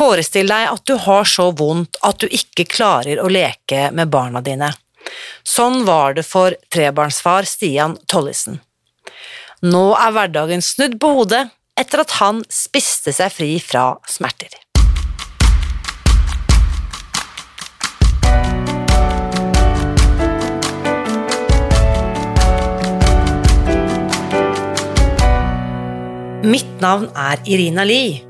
Forestill deg at du har så vondt at du ikke klarer å leke med barna dine. Sånn var det for trebarnsfar Stian Tollesen. Nå er hverdagen snudd på hodet etter at han spiste seg fri fra smerter. Mitt navn er Irina Lie.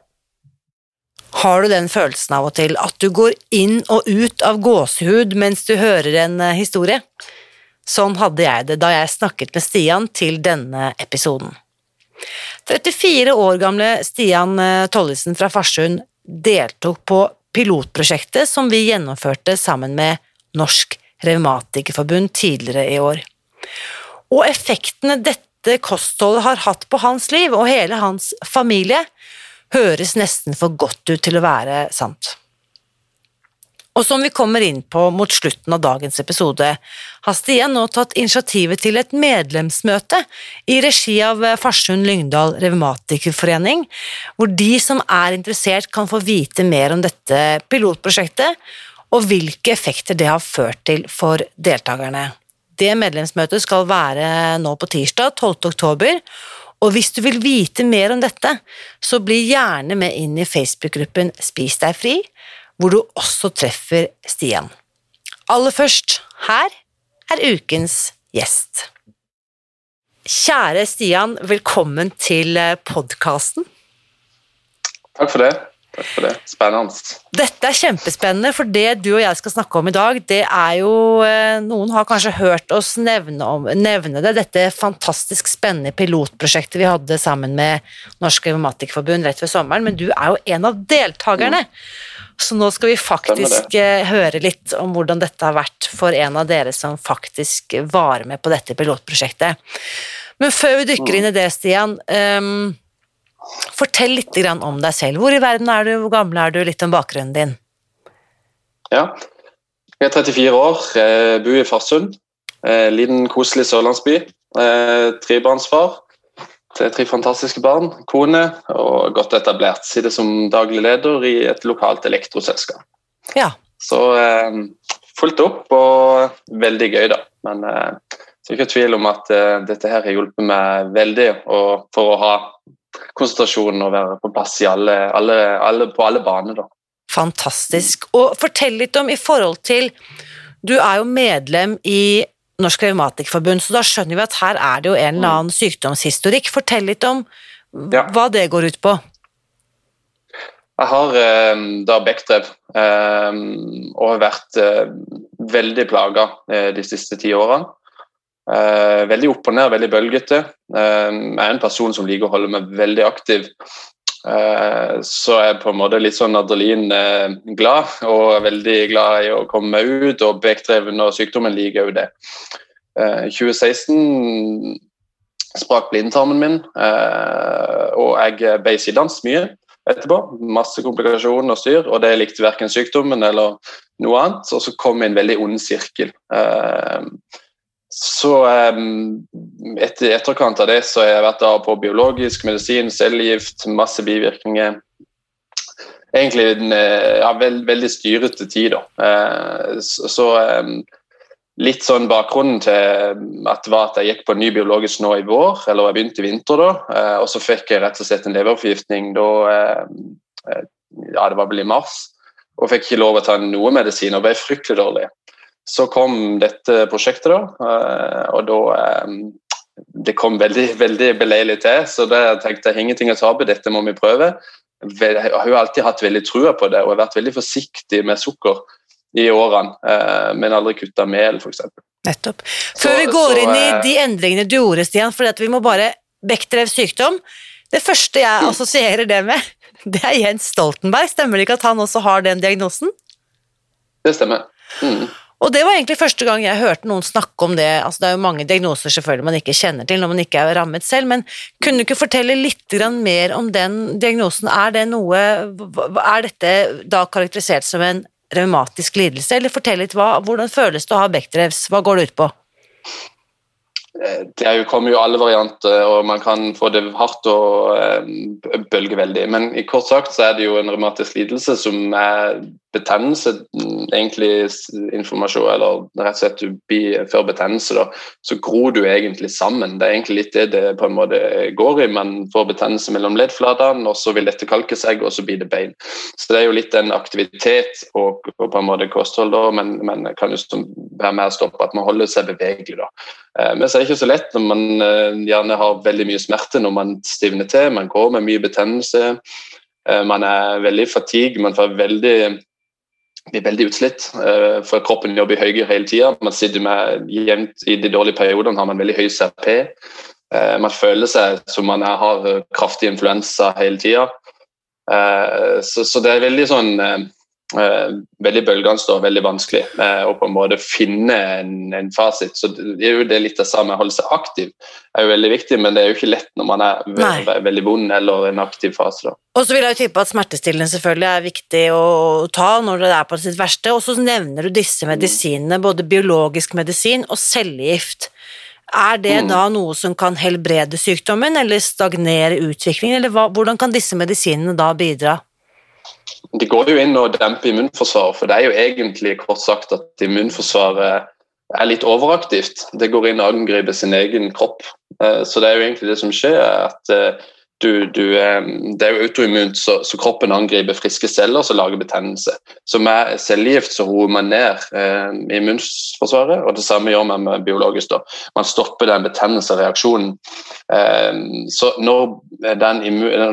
Har du den følelsen av og til at du går inn og ut av gåsehud mens du hører en eh, historie? Sånn hadde jeg det da jeg snakket med Stian til denne episoden. 34 år gamle Stian eh, Tollesen fra Farsund deltok på pilotprosjektet som vi gjennomførte sammen med Norsk Revmatikerforbund tidligere i år. Og effektene dette kostholdet har hatt på hans liv og hele hans familie, høres nesten for godt ut til å være sant. Og som vi kommer inn på mot slutten av dagens episode, har Stian nå tatt initiativet til et medlemsmøte i regi av Farsund Lyngdal Revmatikerforening, hvor de som er interessert kan få vite mer om dette pilotprosjektet, og hvilke effekter det har ført til for deltakerne. Det medlemsmøtet skal være nå på tirsdag 12. oktober, og hvis du vil vite mer om dette, så bli gjerne med inn i Facebook-gruppen Spis deg fri, hvor du også treffer Stian. Aller først, her er ukens gjest. Kjære Stian, velkommen til podkasten. Takk for det. Takk for det. Spennende. Dette er kjempespennende, for det du og jeg skal snakke om i dag, det er jo eh, Noen har kanskje hørt oss nevne, om, nevne det, dette fantastisk spennende pilotprosjektet vi hadde sammen med Norsk Revmatikerforbund rett ved sommeren, men du er jo en av deltakerne. Mm. Så nå skal vi faktisk eh, høre litt om hvordan dette har vært for en av dere som faktisk var med på dette pilotprosjektet. Men før vi dykker inn i det, Stian um, Fortell litt om deg selv. Hvor i verden er du, hvor gammel er du, litt om bakgrunnen din? Ja, jeg er 34 år, jeg bor i Farsund. Liten, koselig sørlandsby. Trebarnsfar til tre fantastiske barn. Kone og godt etablert. Sitter som daglig leder i et lokalt elektroselskap. Ja. Så fulgt fullt opp og veldig gøy, da. Men eh, så er ikke tvil om at eh, dette her har hjulpet meg veldig for å ha konsentrasjonen og være på plass alle, alle, alle, på alle baner. Da. Fantastisk. Og fortell litt om i forhold til Du er jo medlem i Norsk Revmatikerforbund, så da skjønner vi at her er det jo en eller annen sykdomshistorikk. Fortell litt om ja. hva det går ut på. Jeg har eh, da Bechdrev eh, og har vært eh, veldig plaga eh, de siste ti årene. Uh, veldig opp og ned, veldig bølgete. Eh, jeg er en person som liker å holde meg veldig aktiv. Eh, så jeg er på en måte litt sånn adrenalin-glad, og veldig glad i å komme meg ut. Og bekdreven og sykdommen liker jo det. I 2016 sprakk blindtarmen min, og jeg ble sidans mye etterpå. Masse komplikasjoner og styr, og det likte verken sykdommen eller noe annet. Og så kom en veldig ond sirkel. Uh, så um, etter etterkant av det så har jeg vært der på biologisk medisin, cellegift, masse bivirkninger. Egentlig en ja, veld, veldig styrete tid, da. Uh, så, um, litt sånn bakgrunnen til at var at jeg gikk på ny biologisk nå i vår, eller jeg begynte i vinter da, uh, og så fikk jeg rett og slett en leverforgiftning da uh, Ja, det var vel i mars, og fikk ikke lov å ta noe medisin og ble fryktelig dårlig. Så kom dette prosjektet, da. Og da Det kom veldig, veldig beleilig til, så da tenkte jeg ingenting å tape, dette må vi prøve. Jeg har jo alltid hatt veldig trua på det og vært veldig forsiktig med sukker i årene, men aldri kutta mel, f.eks. Nettopp. Før så, vi går så, inn i de endringene du gjorde, Stian, for vi må bare Bechdrevs sykdom. Det første jeg assosierer det med, det er Jens Stoltenberg. Stemmer det ikke at han også har den diagnosen? Det stemmer. Mm. Og det var egentlig første gang jeg hørte noen snakke om det. Altså, det er jo mange diagnoser selvfølgelig man ikke kjenner til når man ikke er rammet selv, men kunne du ikke fortelle litt mer om den diagnosen? Er det noe Er dette da karakterisert som en revmatisk lidelse, eller fortell litt hva, hvordan føles det å ha Bechdrevs, hva går det ut på? Det kommer jo alle varianter, og man kan få det hardt og eh, bølge veldig. Men i kort sagt så er det jo en revmatisk lidelse som er betennelse, egentlig informasjon, eller rett og slett du blir før betennelse, da, så gror du egentlig sammen. Det er egentlig litt det det på en måte går i. Man får betennelse mellom leddflatene, og så vil dette kalke seg, og så blir det bein. Så det er jo litt en aktivitet og, og på en måte kosthold, da, men, men kan jo være med å stoppe at man holder seg bevegelig. da. Eh, men så er det ikke så lett når man eh, gjerne har veldig mye smerte når man stivner til, man går med mye betennelse. Eh, man er veldig fatigue, man veldig blir veldig utslitt, uh, for kroppen jobber høyere hele tida. Man sitter med jevnt I de dårlige periodene har man veldig høy CRP. Man føler seg som man har kraftig influensa hele tida. Så, så, det er veldig sånn Eh, veldig bølgende og veldig vanskelig eh, å på en måte finne en, en, fasit. Så det er jo det litt det samme. Holde seg aktiv er jo veldig viktig, men det er jo ikke lett når man er ve ve veldig vond eller en aktiv fase. da. Og så vil jeg jo tippe at smertestillende selvfølgelig er viktig å ta når det er på sitt verste. Og så nevner du disse medisinene, både biologisk medisin og cellegift. Er det mm. da noe som kan helbrede sykdommen eller stagnere utviklingen, eller hva, hvordan kan disse medisinene da bidra? De går jo inn og demper immunforsvaret, for det er jo egentlig kort sagt at immunforsvaret er litt overaktivt. Det går inn og angriper sin egen kropp. Eh, så det er jo egentlig det som skjer, at eh, du, du, det er jo autoimmunt, så, så, kroppen angriper friske celler som lager betennelse. Så med cellegift så roer man ned eh, immunforsvaret, og det samme gjør man med biologisk. da. Man stopper den betennelsesreaksjonen. Eh, så når, den,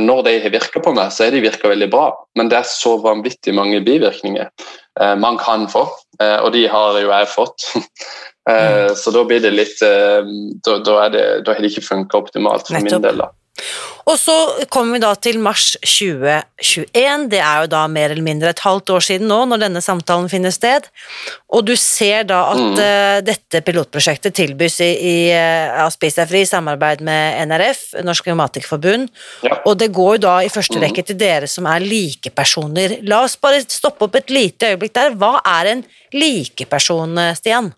når de virker på meg, så er de virker veldig bra, men det er så vanvittig mange bivirkninger eh, man kan få, eh, og de har jo jeg fått. Eh, så da blir det litt eh, Da, da, det, da har det ikke funka optimalt for min del. da. Og så kommer vi da til mars 2021, det er jo da mer eller mindre et halvt år siden nå, når denne samtalen finner sted, og du ser da at mm. uh, dette pilotprosjektet tilbys i, i uh, Spis deg fri i samarbeid med NRF, Norsk Revmatikerforbund, ja. og det går jo da i første mm. rekke til dere som er likepersoner. La oss bare stoppe opp et lite øyeblikk der. Hva er en likeperson, Stian?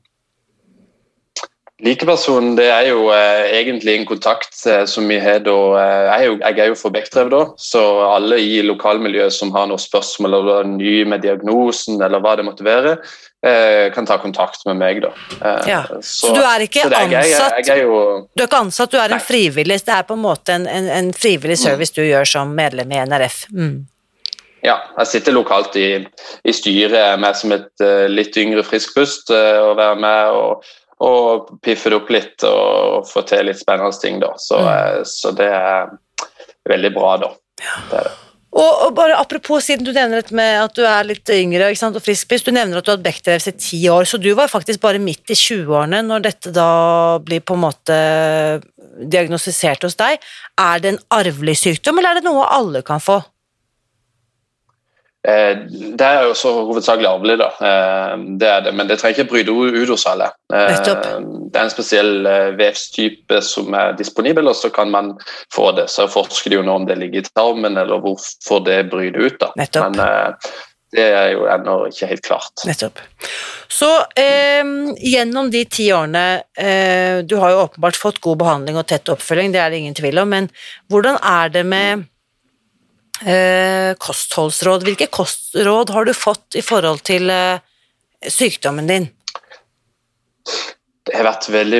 Likeperson det er jo eh, egentlig en kontakt eh, som vi har da eh, jeg, er jo, jeg er jo for Bekkdrev, da, så alle i lokalmiljøet som har noen spørsmål eller nye med diagnosen eller hva det måtte være, eh, kan ta kontakt med meg. da. Eh, ja. så, så, du er ikke er, ansatt? Jeg, jeg, er jo, du er ikke ansatt, du er en frivillig, det er på en måte en, en, en frivillig mm. service mm. du gjør som medlem i NRF? Mm. Ja, jeg sitter lokalt i, i styret med som et uh, litt yngre friskpust uh, og være med og og piffe det opp litt og få til litt spennende ting. da. Så, mm. Eh, så det er veldig bra, da. Ja. Det er det. Og, og, bare Apropos, siden du nevner dette med at du er litt yngre sant, og friskpist, du nevner at du har hatt Bechdrevs i ti år, så du var faktisk bare midt i 20-årene når dette da blir på en måte diagnostisert hos deg. Er det en arvelig sykdom, eller er det noe alle kan få? Eh, det er jo så hovedsakelig arvelig, da. Eh, det er det, men det trenger ikke bryte ut hos alle. Eh, det er en spesiell vevstype som er disponibel, og så kan man få det. Så forsker de jo nå om det ligger i tarmen, eller hvorfor det bryter ut. da. Nettopp. Men det er jo ennå ikke helt klart. Nettopp. Så eh, gjennom de ti årene eh, Du har jo åpenbart fått god behandling og tett oppfølging, det er det ingen tvil om, men hvordan er det med eh, kostholdsråd. Hvilke kostråd har du fått i forhold til eh, sykdommen din? det har vært veldig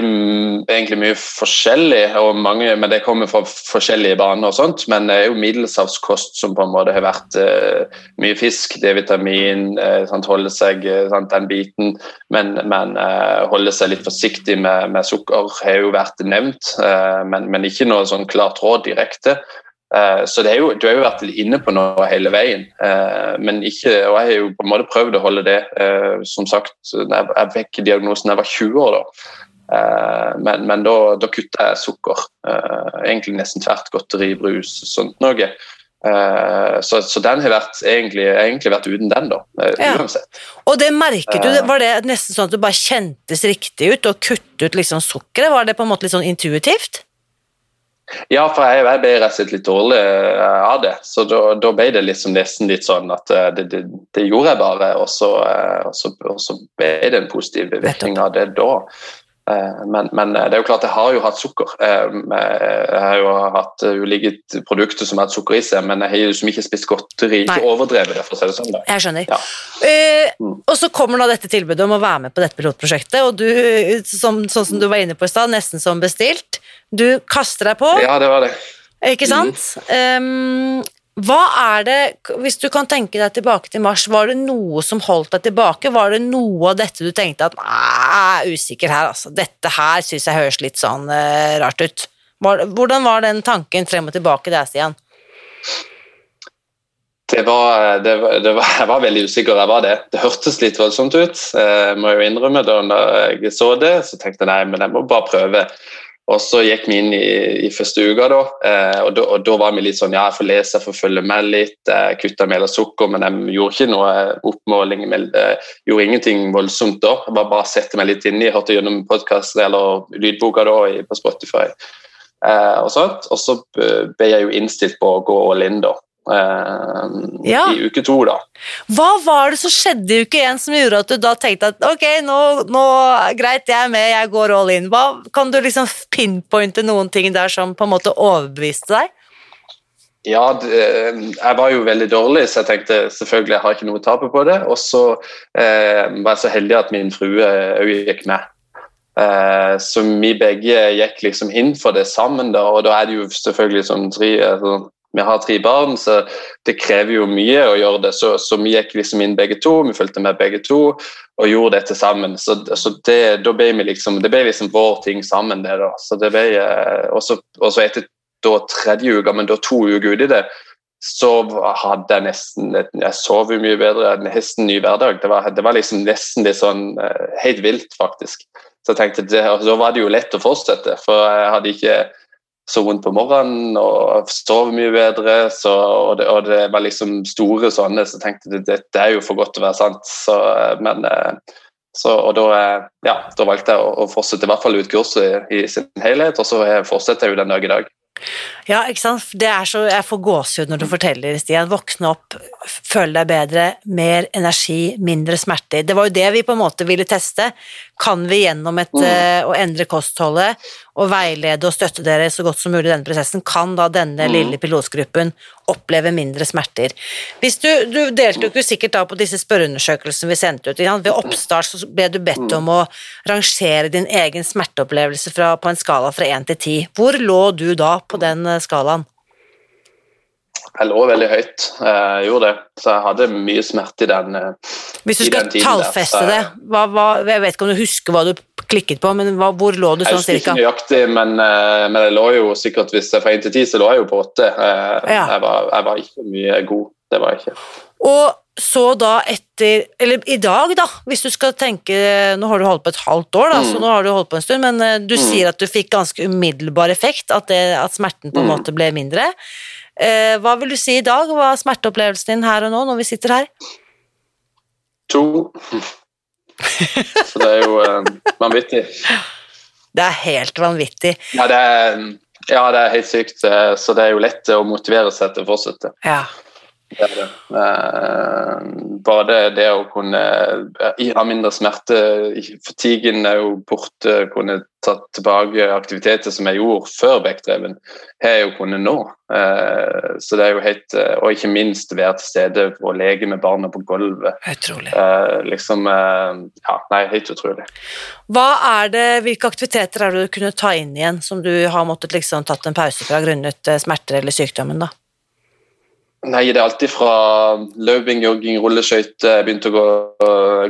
egentlig mye forskjellig, og mange, men det kommer fra forskjellige baner. og sånt, Men det er jo middelsavskost som på en måte har vært eh, mye fisk, D-vitamin, eh, holde seg sant, den biten. Men, men eh, holde seg litt forsiktig med, med, sukker har jo vært nevnt, eh, men, men, ikke noe sånn klart råd direkte. Eh, så er jo, du har jo vært inne på noe hele veien, eh, men ikke, og jeg har jo på en måte prøvd å holde det. Eh, som sagt, jeg fikk diagnosen da jeg var 20 år. da. Men, men da, da kutta jeg sukker. Egentlig nesten tvert godteri, brus, sånt noe. Så, så, den har vært, egentlig, egentlig, vært uten den, da. Uansett. Ja. Og det merket du, Var det nesten sånn at du bare kjentes riktig ut å kutte ut liksom sukkeret? Var det på en måte litt sånn intuitivt? Ja, for jeg, jeg ble rett og slett litt dårlig eh, av det. Så da, da ble det liksom nesten litt sånn at eh, det, det, det gjorde jeg bare, og så, eh, og, så, og så, ble det en positiv virkning av det da. Men, men, det er jo klart, jeg har jo hatt sukker. Jeg har jo hatt ulike produkter som har hatt sukker i seg, men jeg har jo liksom ikke spist godteri. Ikke overdrevet det, for å si det sånn. Da. Jeg skjønner. Ja. Uh, og så kommer da dette tilbudet om å være med på dette pilotprosjektet, og du, som, sånn som du var inne på i stad, nesten som bestilt. Du kaster deg på. Ja, det var det. Ikke sant? Mm. Um, hva er det, Hvis du kan tenke deg tilbake til mars, var det noe som holdt deg tilbake? Var det noe av dette du tenkte at jeg er usikker her, altså. Dette her syns jeg høres litt sånn uh, rart ut. Hvordan var den tanken frem og tilbake der, Stian? Det var, det, det var, jeg var veldig usikker. Jeg var det. Det hørtes litt voldsomt ut, jeg må jo innrømme. Da jeg så det, så tenkte jeg nei, men jeg må bare prøve. Og så gikk vi inn i, i første uka, da, eh, og da, og da, var vi litt sånn ja, jeg får lese, jeg får følge med litt. Jeg kutta mel og sukker, men jeg gjorde ikke noe oppmåling. Jeg eh, gjorde ingenting voldsomt da. Jeg bare, bare sette meg litt inn i, hørte gjennom podkasten eller lydboka da på Spotify. Eh, og sånt. Og så ble jeg jo innstilt på å gå all in, da. Uh, ja. i uke to. da. Hva var det som skjedde i uke én som gjorde at du da tenkte at ok, nå, nå greit, jeg er med, jeg går all in. Hva, kan du liksom pinpointe noen ting der som på en måte overbeviste deg? Ja, jeg var jo veldig dårlig, så jeg tenkte selvfølgelig jeg har ikke noe å tape på det. Og så eh, var jeg så heldig at min frue òg gikk med. Eh, så vi begge gikk liksom inn for det sammen, da, og da er det jo selvfølgelig sånn tre altså, vi har tre barn, så det krever jo mye å gjøre det. Så, så vi gikk liksom inn begge to, vi fulgte med begge to og gjorde dette sammen. Så, så det, da ble vi liksom, det ble liksom vår ting sammen, det da. Så det ble, eh, og så etter da tredje uka, men da to uker ute i det, så hadde jeg nesten Jeg sov jo mye bedre, jeg hadde nesten ny hverdag. Det var, det var liksom nesten litt sånn eh, helt vilt, faktisk. Så jeg tenkte, det, Da var det jo lett å fortsette, for jeg hadde ikke så vondt på morgenen og sov mye bedre. Så, og, det, og, det, var liksom store sånne, så tenkte jeg det, det er jo for godt til å være sant. Så, men, eh, så, og da, eh, ja, da, valgte jeg å, fortsette i hvert fall ut kurset i, i sin helhet, og så fortsetter jeg jo den dag i dag. Ja, ikke sant. Det er så, jeg får gåsehud når du forteller, Stian. Våkne opp, føle deg bedre, mer energi, mindre smerter. Det var jo det vi på en måte ville teste. Kan vi gjennom et, mm. å endre kostholdet og veilede og støtte dere så godt som mulig i denne prosessen, kan da denne mm. lille pilotgruppen oppleve mindre smerter. Hvis du, du deltok jo sikkert da på disse spørreundersøkelsene vi sendte ut. Ved oppstart så ble du bedt om å rangere din egen smerteopplevelse fra, på en skala fra 1 til 10. Hvor lå du da på den eh, skalaen? Jeg lå veldig høyt, jeg gjorde det. Så jeg hadde mye smerte i den tiden. Eh, Hvis du skal tallfeste det, hva, hva, jeg vet ikke om du husker hva du klikket på, men hva, hvor lå du sånn cirka? Jeg husker ikke nøyaktig, men, eh, men, jeg lå jo sikkert hvis jeg fra 1 til 10, så lå jeg jo på 8. Jeg, ja. jeg, var, jeg var ikke mye god, det var jeg ikke. Og så da etter Eller i dag, da, hvis du skal tenke Nå har du holdt på et halvt år, da, mm. så nå har du holdt på en stund, men eh, du mm. sier at du fikk ganske umiddelbar effekt, at, det, at smerten på en mm. måte ble mindre. Eh, hva vil du si i dag? Hva er smerteopplevelsen din her og nå, når vi sitter her? To. Så det er jo eh, vanvittig. Det er helt vanvittig. Ja det, er, ja, det er helt sykt. Eh, så det er jo lett å motivere seg til å fortsette. Ja. Det det. Eh, bare det, det å kunne eh, ha mindre smerte Fatiguen er jo borte. Kunne tatt tilbake aktiviteter som jeg gjorde før Bekkdreven, har jeg jo kunnet nå. Eh, så det er jo helt Og ikke minst være til stede og leke med barna på gulvet. Utrolig. Liksom Ja, nei, helt utrolig. Hva er det, Hvilke aktiviteter er det du kunne ta inn igjen, som du har måttet liksom tatt en pause fra grunnet smerter eller sykdommen? da? Nei, det er alltid fra løping, jogging, rulleskøyter. Jeg begynte å gå,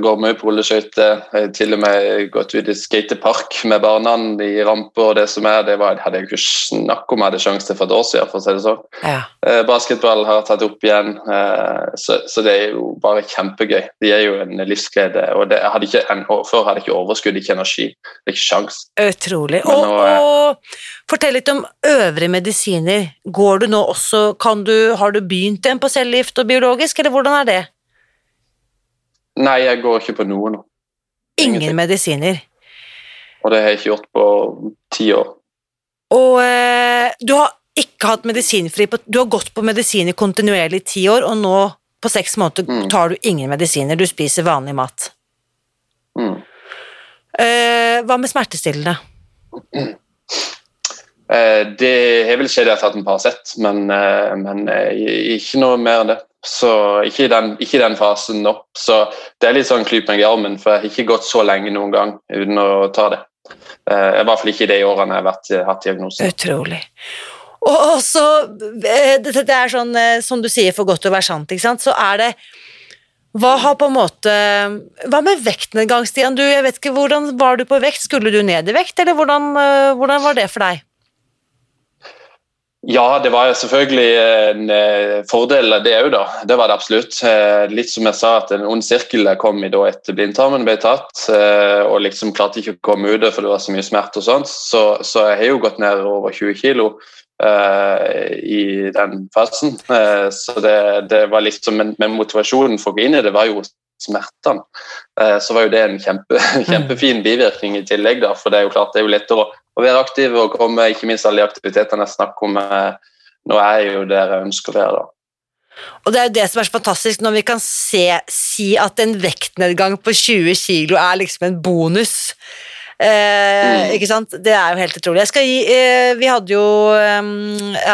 gå mye på rulleskøyter. Til og med gått ut i skatepark med barna i ramper og det som er. Det var, hadde jeg ikke snakk om jeg hadde sjanse til for et år siden, for å si det sånn. Ja. Eh, basketball har jeg tatt opp igjen, eh, så, så, det er jo bare kjempegøy. Det gir jo en livsglede. og det, hadde ikke, Før hadde jeg ikke overskudd, ikke energi. Det er ikke sjans. Utrolig. Og, og, fortell litt om øvrige medisiner. Går du nå også, kan du, har du begynt igjen på cellegift og biologisk, eller hvordan er det? Nei, jeg går ikke på noe nå. Ingen medisiner? Og det har jeg ikke gjort på ti år. Og eh, du har ikke hatt medisinfri på, Du har gått på medisiner kontinuerlig i ti år, og nå på seks måneder mm. tar du ingen medisiner, du spiser vanlig mat. Mm. Eh, hva med smertestillende? Eh, det har vel skjedd jeg har tatt en Paracet, men, eh, men eh, ikke noe mer enn det. Så ikke i, den, ikke den fasen opp. Så det er litt sånn klyp meg i armen, for jeg har ikke gått så lenge noen gang uten å ta det. I hvert fall ikke i de årene jeg har hatt diagnose. Utrolig. Og så Det er sånn, som du sier, for godt å være sant, ikke sant, så er det hva har på en måte Hva med vektnedgang, Stian? Du, jeg vet ikke, Hvordan var du på vekt? Skulle du ned i vekt, eller hvordan, hvordan var det for deg? Ja, det var selvfølgelig en eh, fordel det òg, da. Det var det absolutt. Eh, litt som jeg sa, at en ond sirkel kom i da etter blindtarmen ble tatt. Eh, og liksom klarte ikke å komme ut for det var så mye smerte og sånt. Så, så jeg har jo gått ned over 20 kg i den fasen. så det, det, var liksom Men, men motivasjonen for å gå inn i det var jo smertene. så var jo det en kjempe, kjempefin bivirkning i tillegg, da. For det er jo klart det er jo lettere å å være aktiv og komme ikke minst alle de aktivitetene jeg snakker om. Eh, nå er jeg jo der jeg ønsker å være. da. Og Det er jo det som er så fantastisk, når vi kan se, si at en vektnedgang på 20 kg er liksom en bonus. Eh, mm. Ikke sant? Det er jo helt utrolig. Gi, eh, vi hadde jo eh,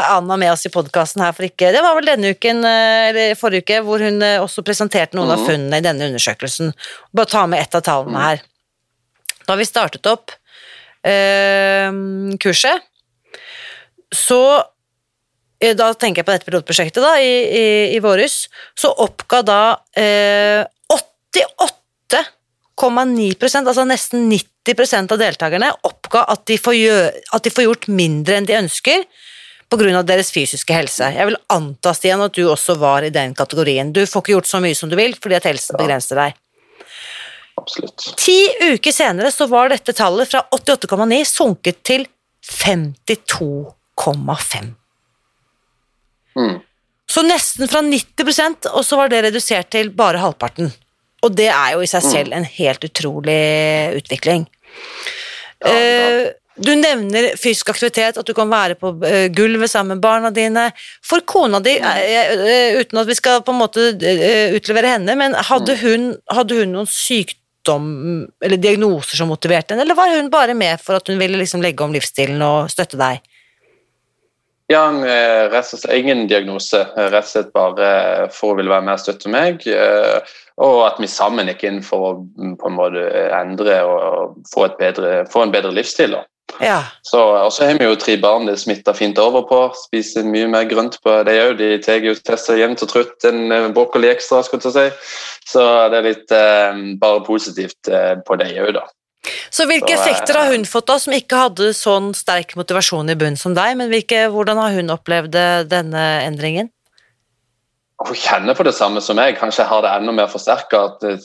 Anna med oss i podkasten her for ikke Det var vel denne uken, eh, eller forrige uke, hvor hun også presenterte noen mm. av funnene i denne undersøkelsen. Bare ta med ett av tallene mm. her. Da vi startet opp kurset, så da tenker jeg på dette pilotprosjektet da, i, i, i våres, så oppga da eh, 88,9% altså nesten 90 av deltakerne, oppga at de, gjøre, at de, får gjort mindre enn de ønsker pga. deres fysiske helse. Jeg vil anta, Stian, at du også var i den kategorien. Du får ikke gjort så mye som du vil fordi at helsen begrenser deg. Absolutt. Ti uker senere så var dette tallet fra 88,9 sunket til 52,5. Mm. Så nesten fra 90% og så var det redusert til bare halvparten. Og det er jo i seg mm. selv en helt utrolig utvikling. Ja, ja. Du nevner fysisk aktivitet, at du kan være på eh, gulvet sammen med barna dine. For kona di, mm. eh, eh, uten at vi skal på en måte utlevere henne, men hadde mm. hun, hadde hun noen sykdom eller diagnoser som motiverte henne, eller var hun bare med for at hun ville liksom legge om livsstilen og støtte deg? Ja, rett og slett ingen diagnose. Rett og slett bare for å ville være med og støtte meg. Eh, og at vi sammen gikk inn for å på en måte endre og få, bedre, få en bedre livsstil. Ja. Så, og så har vi jo tre barn det smitter fint over på. Spiser mye mer grønt på det òg. De tar jo tester jevnt og trutt en eh, brokkoli ekstra. skulle jeg si. Så det er litt eh, bare positivt eh, på det òg, da. Så hvilke så, effekter har hun fått da, som ikke hadde sånn sterk motivasjon i bunnen som deg? Men hvilke, hvordan har hun opplevd denne endringen? Hun kjenner på det samme som meg. Kanskje jeg har det enda mer forsterka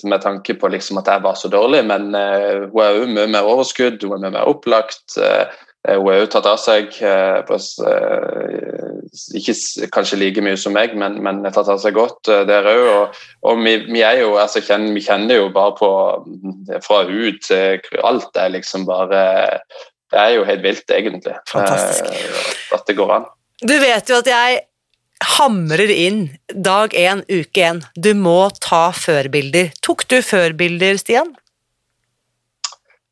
med tanke på liksom at jeg var så dårlig, men uh, hun er jo mye mer overskudd, hun er mye mer opplagt. Uh, hun har jo tatt av seg uh, Ikke kanskje like mye som meg, men, men tatt av seg godt der òg. Og, og vi, vi, er jo, altså, kjenner, vi kjenner jo bare på fra ut, til alt. er liksom bare Det er jo helt vilt, egentlig. Fantastisk. at det går an. Du vet jo at jeg hamrer inn dag én, uke én. Du må ta førbilder. Tok du førbilder, Stian?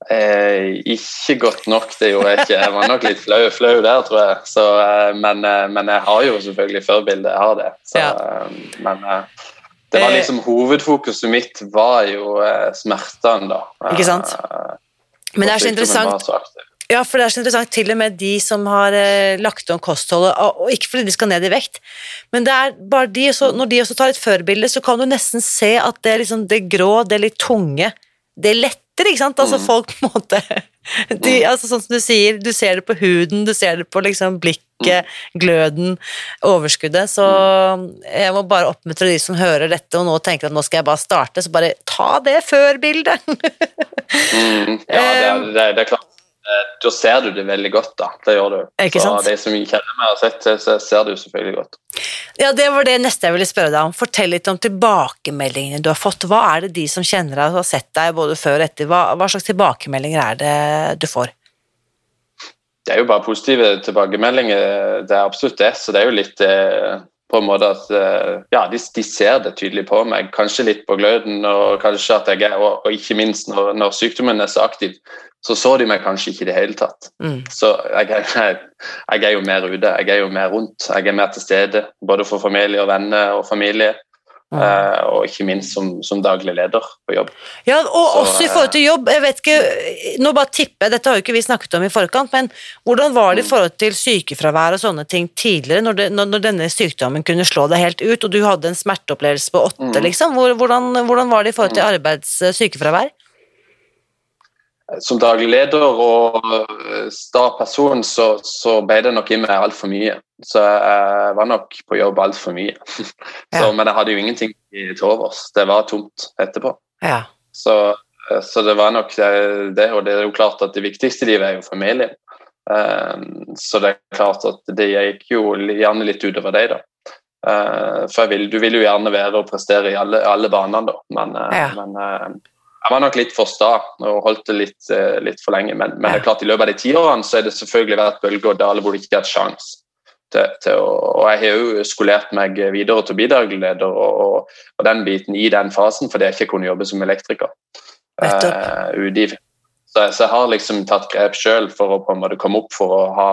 Eh, ikke godt nok, det gjorde jeg ikke. Jeg var nok litt flau, flau der, tror jeg. Så, eh, men, eh, men, jeg har jo selvfølgelig førbilde, jeg har det. Så, ja. Eh, men det var liksom hovedfokuset mitt var jo smertene, da. Ikke sant? Men det er så interessant. Ja, for det er så interessant, til og med de som har eh, lagt om kostholdet, og ikke fordi de skal ned i vekt, men det er bare de, så, når de også tar et førbilde, så kan du nesten se at det, liksom, det grå, det litt tunge, det letter, ikke sant? Altså mm. folk på en måte de, mm. altså Sånn som du sier, du ser det på huden, du ser det på liksom blikket, mm. gløden, overskuddet. Så jeg må bare oppmuntre de som hører dette og nå tenker at nå skal jeg bare starte, så bare ta det før bildet. mm, ja, det det, er, det er klart. Eh, da ser du det veldig godt, da. Det gjør du. Ikke sant? Så de som kjenner meg og har sett det, så ser du selvfølgelig godt. Ja, det var det neste jeg ville spørre deg om. Fortell litt om tilbakemeldingene du har fått. Hva er det de som kjenner deg og har sett deg både før og etter, hva, hva slags tilbakemeldinger er det du får? Det er jo bare positive tilbakemeldinger, det er absolutt det. Så det er jo litt eh, på en måte at eh, ja, de, de, ser det tydelig på meg. Kanskje litt på gløden, og kanskje at jeg er, og, og ikke minst når, når, sykdommen er så aktiv, så så de meg kanskje ikke i det hele tatt. Mm. Så jeg, jeg, jeg, er jo mer ute, jeg er jo mer rundt. Jeg er mer til stede, både for familie og venner og familie. Uh, og ikke minst som, som, daglig leder på jobb. Ja, og så, også i forhold til jobb. jeg vet ikke, Nå bare tipper jeg, dette har jo ikke vi snakket om i forkant, men hvordan var det i mm. forhold til sykefravær og sånne ting tidligere, når, det, når, når, denne sykdommen kunne slå deg helt ut, og du hadde en smerteopplevelse på åtte, mm. liksom? Hvordan, hvordan, var det i forhold til arbeids arbeidssykefravær? Som daglig leder og eh, sta person, så, så ble det nok i meg altfor mye. Så jeg var nok på jobb altfor mye. så, ja. Men jeg hadde jo ingenting til overs. Det var tomt etterpå. Ja. Så, eh, så, det var nok det, det, og det er jo klart at det viktigste i livet er jo familien. Så det er klart at det gikk jo gjerne litt utover deg, da. For vil, du vil jo gjerne være og prestere i alle, alle banene, da. Men, ja. men jeg var nok litt for sta og holdt det litt, eh, litt for lenge. Men, men, det er klart i løpet av de tiårene så er det selvfølgelig vært bølger og daler hvor det ikke har hatt sjans Til, til å, og jeg har jo skolert meg videre til å bli daglig leder og, og, og, den biten i den fasen, fordi jeg ikke kunne jobbe som elektriker. Uh, så, så, jeg har liksom tatt grep sjøl for å på en måte komme opp for å, ha,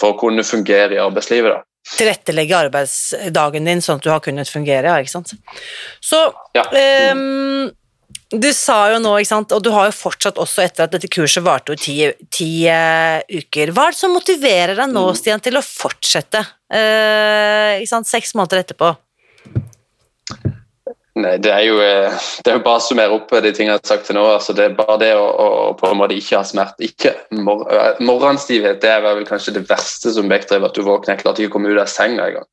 for å kunne fungere i arbeidslivet. da tilrettelegge arbeidsdagen din sånn at du har kunnet fungere. Ja, ikke sant? Så ja. um, du sa jo nå, ikke sant, og du har jo fortsatt også etter at dette kurset varte i ti, ti uh, uker. Hva er det som motiverer deg nå. Stian, til å fortsette uh, ikke sant, seks måneder etterpå? Nei, det er jo, eh, det er jo bare å summere opp de tingene jeg har sagt til nå. altså Det er bare det å, å på en måte ikke ha smerte. ikke mor Morgenstivhet det er vel kanskje det verste som vektdriver, at du våkner. Jeg klarte ikke å komme ut av senga engang.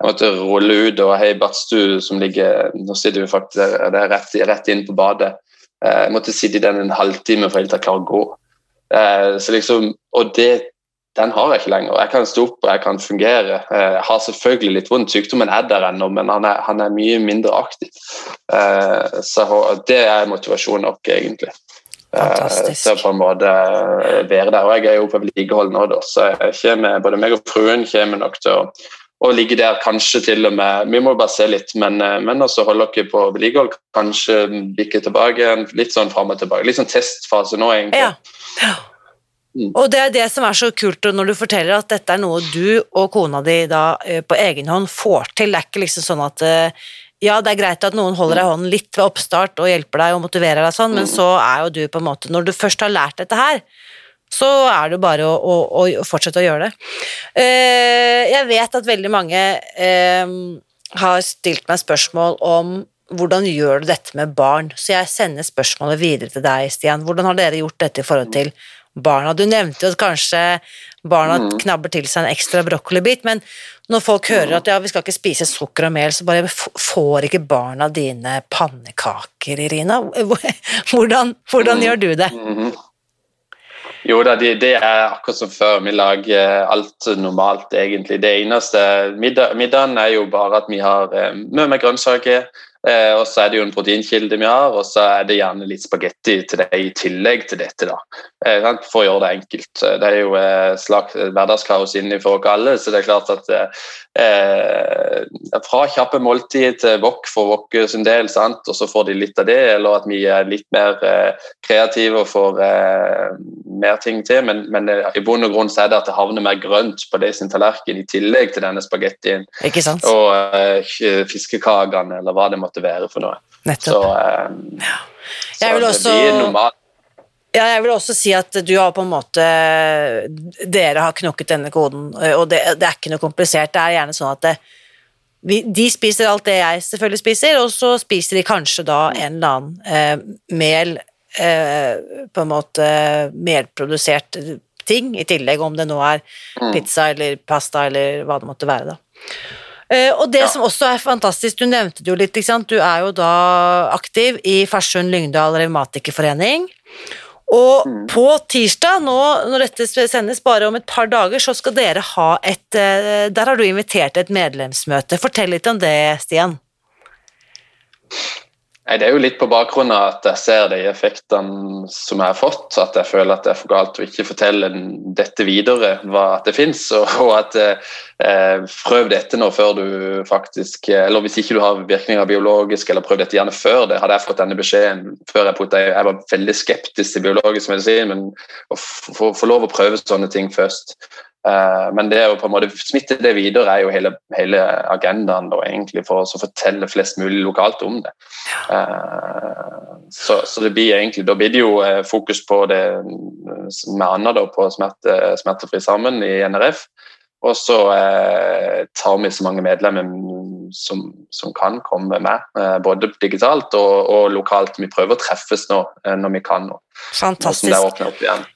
Jeg måtte rulle ut og hei badstue som ligger Nå sitter vi faktisk der, er rett, rett inn på badet. Eh, jeg måtte sitte i den en halvtime for å klare å gå. Eh, så liksom, og det, den har jeg ikke lenger. Jeg kan stå opp og jeg kan fungere. Eh, jeg har selvfølgelig litt vondt, sykdommen er der ennå, men han er, han er, mye mindre aktiv. Så det er motivasjon nok, egentlig. Fantastisk. Til å på en måte være der. Og jeg er jo på vedlikehold nå, da, så jeg kommer, både meg og fruen kommer nok til å og ligge der kanskje til og med Vi må bare se litt, men, eh, men også holde dere på vedlikehold. Kanskje bikke tilbake litt sånn fram og tilbake. Litt sånn testfase nå, egentlig. Ja. Mm. Og det er det som er så kult når du forteller at dette er noe du og kona di da eh, på egen hånd får til. Det er ikke liksom sånn at eh, ja, det er greit at noen holder deg i hånden litt ved oppstart og hjelper deg og motiverer deg sånn, men mm. så er jo du på en måte Når du først har lært dette her, så er det jo bare å, å, å, fortsette å gjøre det. Eh, jeg vet at veldig mange eh, har stilt meg spørsmål om hvordan gjør du dette med barn, så jeg sender spørsmålet videre til deg, Stian. Hvordan har dere gjort dette i forhold til barna? Du nevnte jo at kanskje barna mm. knabber til seg en ekstra brokkolibit, men når folk hører at ja, vi skal ikke spise sukker og mel, så bare får ikke barna dine pannekaker, Irina? Hvordan, hvordan mm. gjør du det? Jo da, det, det, er akkurat som før. Vi lager alt normalt, egentlig. Det eneste middag, Middagen er jo bare at vi har eh, mye med grønnsaker. Eh, og så er det jo en proteinkilde vi har, og så er det gjerne litt spagetti til det i tillegg til dette. da, eh, For å gjøre det enkelt. Det er jo eh, slags hverdagskaos inni for oss alle, så det er klart at eh, fra kjappe måltid til wok for vår sin del, sant? og så får de litt av det, eller at vi er litt mer eh, kreative og får eh, mer ting til. Men, men i bunn og grunn så er det at det havner mer grønt på det sin tallerken i tillegg til denne spagettien og fiskekakene, eller hva det måtte måtte være for noe. Nettopp. Så, um, ja. så det også, blir normalt. Ja, jeg vil også si at du har på en måte Dere har knokket denne koden, og det, det er ikke noe komplisert. Det er gjerne sånn at det, vi, de spiser alt det jeg selvfølgelig spiser, og så spiser de kanskje da en eller annen eh, mel eh, På en måte melprodusert ting i tillegg, om det nå er mm. pizza eller pasta eller hva det måtte være, da. Eh, og det ja. som også er fantastisk, du nevnte det jo litt, du er jo da aktiv i Farsund Lyngdal Revmatikerforening. Og mm. på tirsdag, nå når dette sendes bare om et par dager, så skal dere ha et eh, Der har du invitert et medlemsmøte. Fortell litt om det, Stian. Nei, Det er jo litt på bakgrunn av at jeg ser de effektene som jeg har fått. At jeg føler at det er for galt å ikke fortelle dette videre, hva at det fins. Og, og, at eh, prøv dette nå før du faktisk Eller hvis ikke du har virkninger biologisk, eller prøv dette gjerne før det. Hadde jeg fått denne beskjeden før jeg puttet Jeg var veldig skeptisk til biologisk medisin, men å få lov å prøve sånne ting først men det å på en måte smitte det videre er jo hele, hele agendaen da, egentlig for å fortelle flest mulig lokalt om det. Uh, så, så, det blir egentlig, da blir det jo uh, fokus på det med Anna da, på smerte, Smertefri sammen i NRF. Og så tar vi så mange medlemmer som, som kan komme med, både digitalt og, og, lokalt. Vi prøver å treffes nå når vi kan. nå. Fantastisk.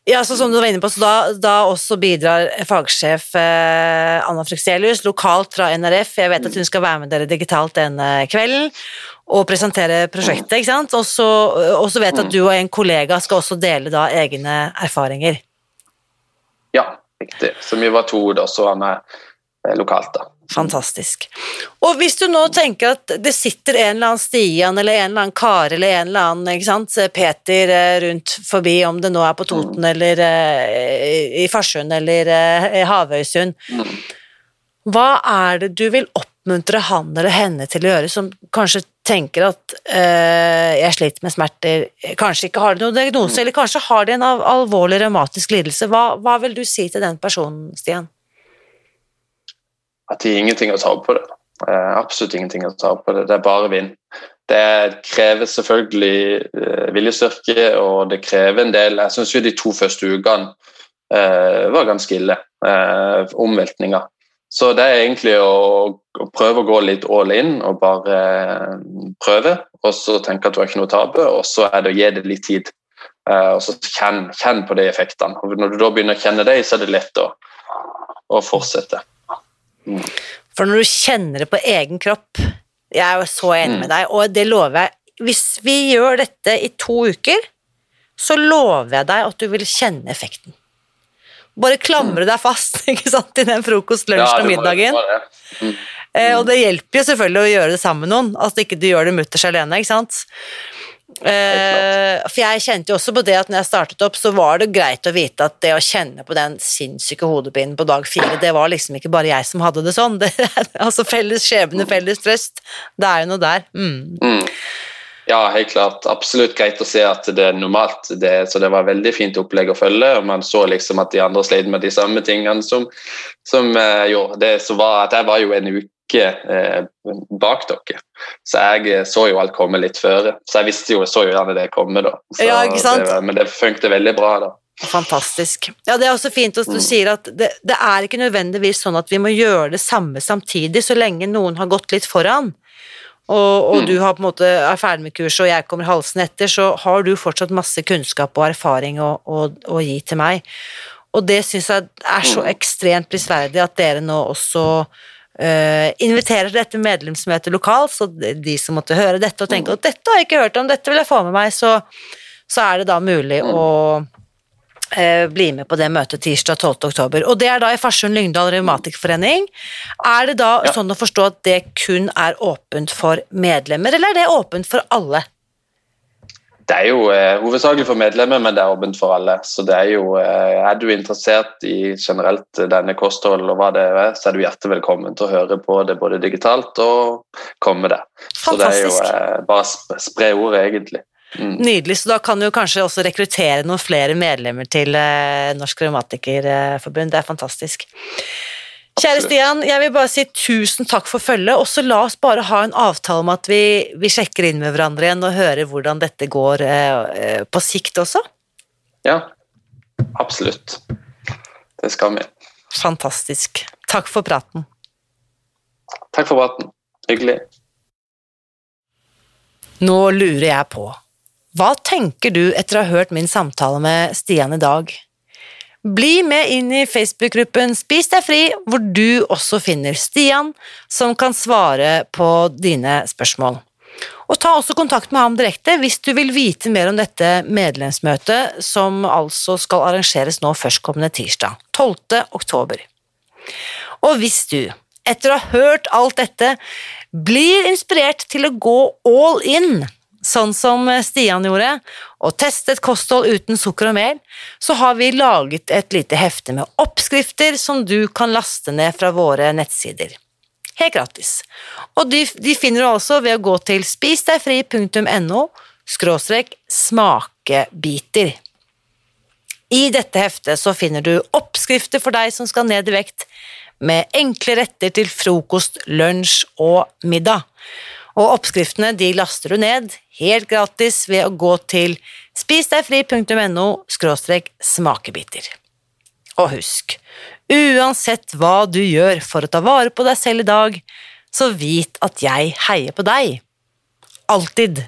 Ja, så som du var inne på, så da, da også bidrar fagsjef eh, Anna Fruxelius lokalt fra NRF. Jeg vet at hun skal være med dere digitalt denne kvelden og presentere prosjektet. ikke sant? Og så vet jeg at du og en kollega skal også dele da egne erfaringer. Ja, riktig. Så vi var to da så var eh, lokalt, da. Fantastisk. Og hvis du nå tenker at det sitter en eller annen Stian eller en eller annen Kare eller en eller annen ikke sant, Peter eh, rundt forbi, om det nå er på Toten mm. eller i Farsund eller i Havøysund, mm. hva er det du vil oppmuntre han eller henne til å gjøre, som kanskje tenker at øh, jeg sliter med smerter, kanskje ikke har noen diagnose, mm. eller kanskje har de en alvorlig revmatisk lidelse, hva, hva vil du si til den personen, Stian? At de har ingenting å ta opp på det. Eh, absolutt ingenting å ta opp på det. Det er bare vinn. Det krever selvfølgelig eh, viljestyrke, og det krever en del Jeg syns jo de to første ukene eh, var ganske ille. Omveltninger. Så det er egentlig å, å, prøve å gå litt all in og bare prøve. Og så tenke at du har ikke noe å tape, og så er det å gi det litt tid. Og så kjenn, kjenn, på de effektene. Og når du da begynner å kjenne dem, så er det lett å, å fortsette. For når du kjenner det på egen kropp Jeg er jo så enig med mm. deg, og det lover jeg Hvis vi gjør dette i to uker, så lover jeg deg at du vil kjenne effekten. Bare klamre deg fast ikke sant, i den frokost, lunsjen og middagen. Mm. Eh, og det hjelper jo selvfølgelig å gjøre det sammen med noen, altså ikke du gjør det mutters alene. ikke sant? Uh, for jeg kjente jo også på det at når jeg startet opp, så var det greit å vite at det å kjenne på den sinnssyke hodepinen på dag fire, det var liksom ikke bare jeg som hadde det sånn. Det, altså felles skjebne, felles trøst. Det er jo noe der. Mm. Mm. Ja, helt klart. Absolutt greit å se at det er normalt. Det, så det var veldig fint opplegg å følge. og Man så liksom at de andre slet med de samme tingene som, som uh, gjorde det. Så var at jeg var jo en uke eh, bak dere. Så jeg eh, så jo alt komme litt før. Så jeg visste jo, så jo gjerne det komme, da. Så ja, ikke sant? Det, men det funket veldig bra, da. Fantastisk. Ja, Det er også fint at du mm. sier at det, det, er ikke nødvendigvis sånn at vi må gjøre det samme samtidig, så lenge noen har gått litt foran, og, og mm. du har på en måte er ferdig med kurset og jeg kommer halsen etter, så har du fortsatt masse kunnskap og erfaring å, å, å gi til meg. Og det syns jeg er så mm. ekstremt prisverdig at dere nå også Uh, inviterer til dette medlemsmøtet lokalt, så de som måtte høre dette og tenke at dette har jeg ikke hørt om, dette vil jeg få med meg, så, så er det da mulig å eh, bli med på det møtet tirsdag 12. oktober. Og det er da i Farsund Lyngdal Revmatikerforening. Er det da Ja. sånn å forstå at det kun er åpent for medlemmer, eller er det åpent for alle? Det er jo eh, hovedsakelig for medlemmer, men det er åpent for alle. Så det er jo eh, Er du interessert i generelt denne kostholden og hva det er, så er du hjertelig velkommen til å høre på det både digitalt og komme der. Så det er jo eh, bare å spre ordet, egentlig. Mm. Nydelig, så da kan du kanskje også rekruttere noen flere medlemmer til eh, Norsk Revmatikerforbund. Det er fantastisk. Kjære Stian, jeg vil bare si tusen takk for følget, og så la oss bare ha en avtale om at vi, vi sjekker inn med hverandre igjen og hører hvordan dette går eh, eh, på sikt også. Ja, absolutt. Det skal vi. Fantastisk. Takk for praten. Takk for praten. Hyggelig. Nå lurer jeg på, hva tenker du etter å ha hørt min samtale med Stian i dag? Bli med inn i Facebook-gruppen Spis deg fri, hvor du også finner Stian, som kan svare på dine spørsmål. Og ta også kontakt med ham direkte hvis du vil vite mer om dette medlemsmøtet, som altså skal arrangeres nå førstkommende tirsdag, 12. oktober. Og hvis du, etter å ha hørt alt dette, blir inspirert til å gå all in, sånn som Stian gjorde, og testet kosthold uten sukker og mel, så har vi laget et lite hefte med oppskrifter som du kan laste ned fra våre nettsider. Helt gratis. Og de, de finner du altså ved å gå til spisdegfri.no skråstrek smakebiter. I dette heftet så finner du oppskrifter for deg som skal ned i vekt, med enkle retter til frokost, lunsj og middag. Og oppskriftene de laster du ned helt gratis ved å gå til spisdegfri.no smakebiter. Og husk, uansett hva du gjør for å ta vare på deg selv i dag, så vit at jeg heier på deg. Alltid.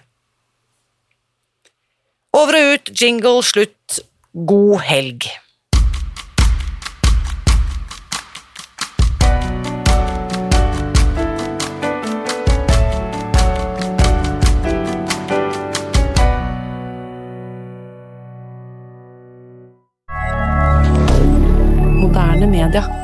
Over og ut, jingle, slutt. God helg. القاده